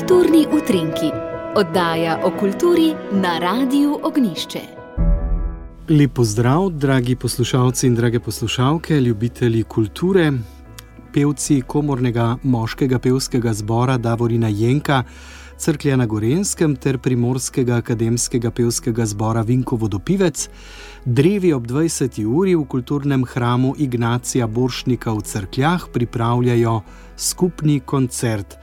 Kulturni utrinki, oddaja o kulturi na Radiu Ognišče. Lepo zdrav, dragi poslušalci in drage poslušalke, ljubitelji kulture, pevci komornega moškega pevskega zbora Davorina Jenka, Crklja na Gorenskem ter primorskega akademskega pevskega zbora Vinko Vodopivec, drevi ob 20. uri v kulturnem hramu Ignacija Boršnika v Crkljah pripravljajo skupni koncert.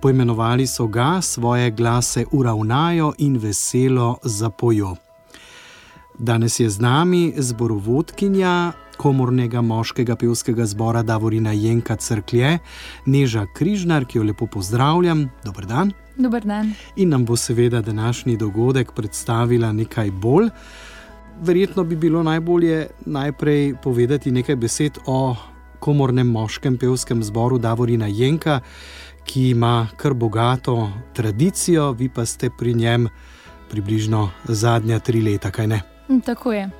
Poimenovali so ga, svoje glase uravnajo in veselo zapojo. Danes je z nami zborovodkinja komornega moškega pevskega zbora Davorina Jenka Crklje, Neža Križnar, ki jo lepo pozdravljam. Dobr dan. Dobar dan. In nam bo seveda današnji dogodek predstavila nekaj bolj. Verjetno bi bilo najbolje najprej povedati nekaj besed o komornem moškem pevskem zboru Davorina Jenka, ki ima kar bogato tradicijo, vi pa ste pri njem približno zadnja tri leta, kaj ne? Tako je.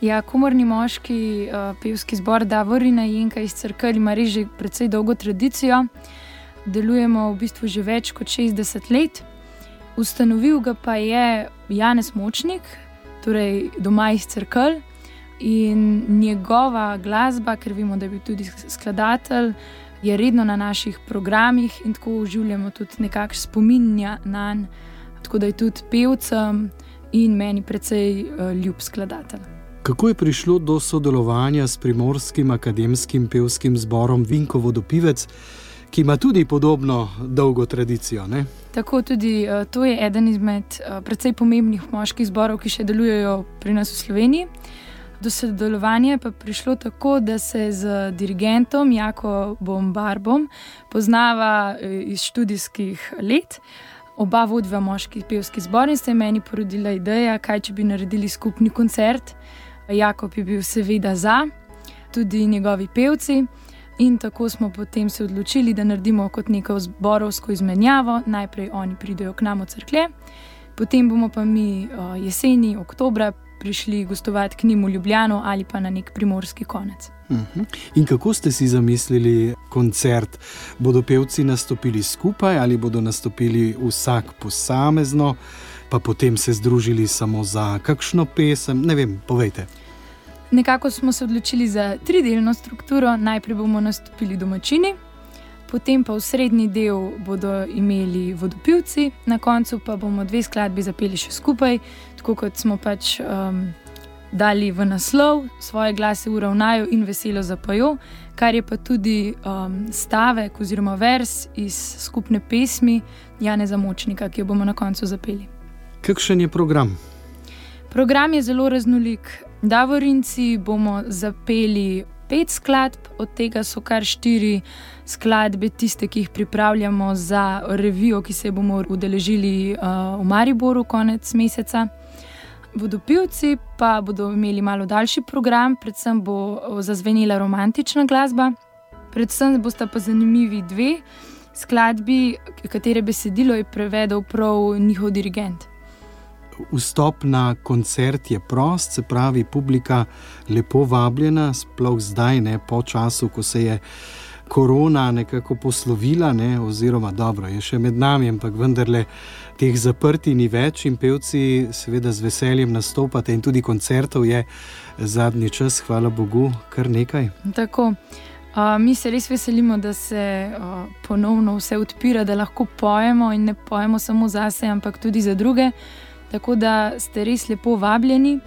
Ja, komorni moški uh, pevski zbor Davorina Jenka iz Crkve ima res že precej dolgo tradicijo. Delujemo v bistvu že več kot 60 let. Ustanovil ga pa je Janez Močnik, torej doma iz Crkve. In njegova glasba, ker vemo, da je bil tudi skladatelj, je redno na naših programih in tako uživamo tudi nekakšen spomin na njega, tako da je tudi pevcem in meni precej uh, ljub skladatelj. Kako je prišlo do sodelovanja s primorskim akademskim pevskim zborom Vinko Vodopivec, ki ima tudi podobno dolgo tradicijo? Ne? Tako tudi uh, to je eden izmed uh, precej pomembnih moških zborov, ki še delujejo pri nas v Sloveniji. Do sodelovanja je pa prišlo tako, da se z dirigentom Jakobom Barbom poznava iz študijskih let. Oba vodva moški pevski zbor in se je meni porodila ideja, kaj če bi naredili skupni koncert. Jakob je bil seveda za, tudi njegovi pevci. In tako smo potem se odločili, da naredimo kot neko zborovsko izmenjavo. Najprej oni pridejo k nam v crkve, potem bomo pa mi jeseni, oktobra prišli gostovati k njim v Ljubljano ali pa na nek primorski konec. Mhm. In kako ste si zamislili koncert? Bodo pevci nastopili skupaj ali bodo nastopili vsak posamezno, pa potem se združili samo za kakšno pesem? Ne vem, povejte. Nekako smo se odločili za tridelno strukturo. Najprej bomo nastopili domačini, potem pa v srednji del bodo imeli vodopilci, na koncu pa bomo dve skladbi zapeli še skupaj, tako kot smo pač um, dali v naslov, svoje glase uravnajo in veselo zapojo, kar je pa tudi um, stavek oziroma vers iz skupne pesmi Jana Zamočnika, ki jo bomo na koncu zapeli. Kakšen je program? Program je zelo raznolik. Davorinci bomo zapeli pet skladb, od tega so kar štiri skladbe, tiste, ki jih pripravljamo za revijo, ki se bomo udeležili uh, v Mariboru konec meseca. Vodopilci pa bodo imeli malo daljši program, predvsem bo zazvenela romantična glasba, predvsem bosta pa zanimivi dve skladbi, katere besedilo je prevedel prav njihov dirigent. Vstop na koncert je prost, se pravi, publika lepo vabljena, sploh zdaj, ne po času, ko se je korona nekako poslovila, ne, oziroma dobro, je še med nami, ampak vendarle teh zaprti ni več in pevci, seveda, z veseljem nastopate in tudi koncertov je zadnji čas, hvala Bogu, kar nekaj. Tako. Uh, mi se res veselimo, da se uh, ponovno vse odpira, da lahko pojemo in ne pojemo samo za sebe, ampak tudi za druge. Tako da ste res lepo vabljeni.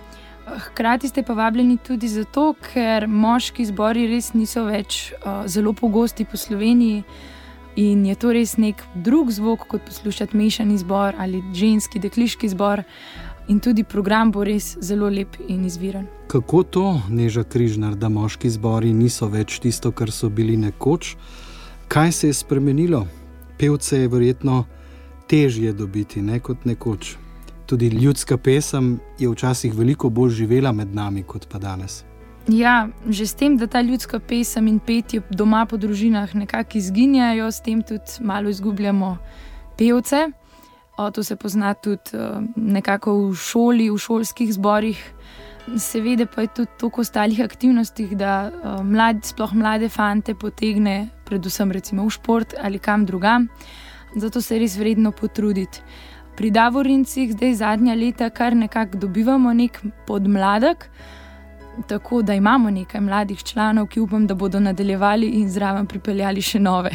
Hkrati ste pa vabljeni tudi zato, ker moški zbori res niso več uh, zelo pogosti po Sloveniji in je to res nek drug zvok, kot poslušati mešani zbor ali ženski, dekliški zbor. In tudi program bo res zelo lep in izviren. Kako to, neža križnar, da moški zbori niso več tisto, kar so bili nekoč? Kaj se je spremenilo? Pevce je verjetno težje dobiti, ne kot nekoč tudi ljudska pesem je včasih veliko bolj živela med nami kot pa danes. Ja, že s tem, da ta ljudska pesem in petje doma po družinah nekako izginjajo, s tem tudi malo izgubljamo pevce. O, to se pozna tudi uh, nekako v šoli, v šolskih zborih. Seveda pa je tudi toliko ostalih aktivnosti, da uh, mlad, sploh mlade fante potegne, predvsem recimo v šport ali kam drugam. zato se je res vredno potruditi. Pri Davorincih zdaj zadnja leta kar nekako dobivamo nek podmladek, tako da imamo nekaj mladih članov, ki upam, da bodo nadaljevali in zraven pripeljali še nove.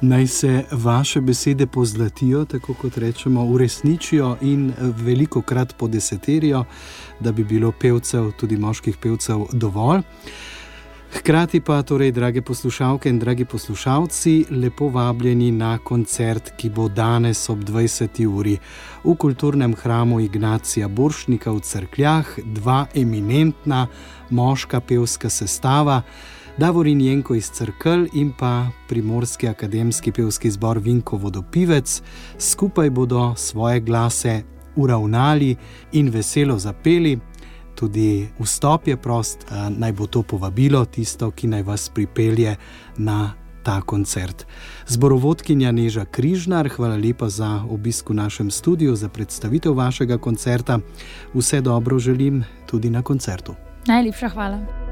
Naj se vaše besede pozlatijo, tako kot rečemo, uresničijo in veliko krat podeseterijo, da bi bilo pevcev, tudi moških pevcev, dovolj. Hkrati pa, torej, drage poslušalke in dragi poslušalci, lepo vabljeni na koncert, ki bo danes ob 20. uri v kulturnem hramu Ignacija Boršnika v Cerkljah, dva eminentna moška pevska sestava. Davorin Jenko iz Crkl in pa Primorski akademski pevski zbor Vinko Vodopivec skupaj bodo svoje glase uravnali in veselo zapeli. Tudi vstop je prost, naj bo to povabilo tisto, ki naj vas pripelje na ta koncert. Zborovodkinja Neža Križnar, hvala lepa za obisk v našem studiu, za predstavitev vašega koncerta. Vse dobro želim tudi na koncertu. Najlepša hvala.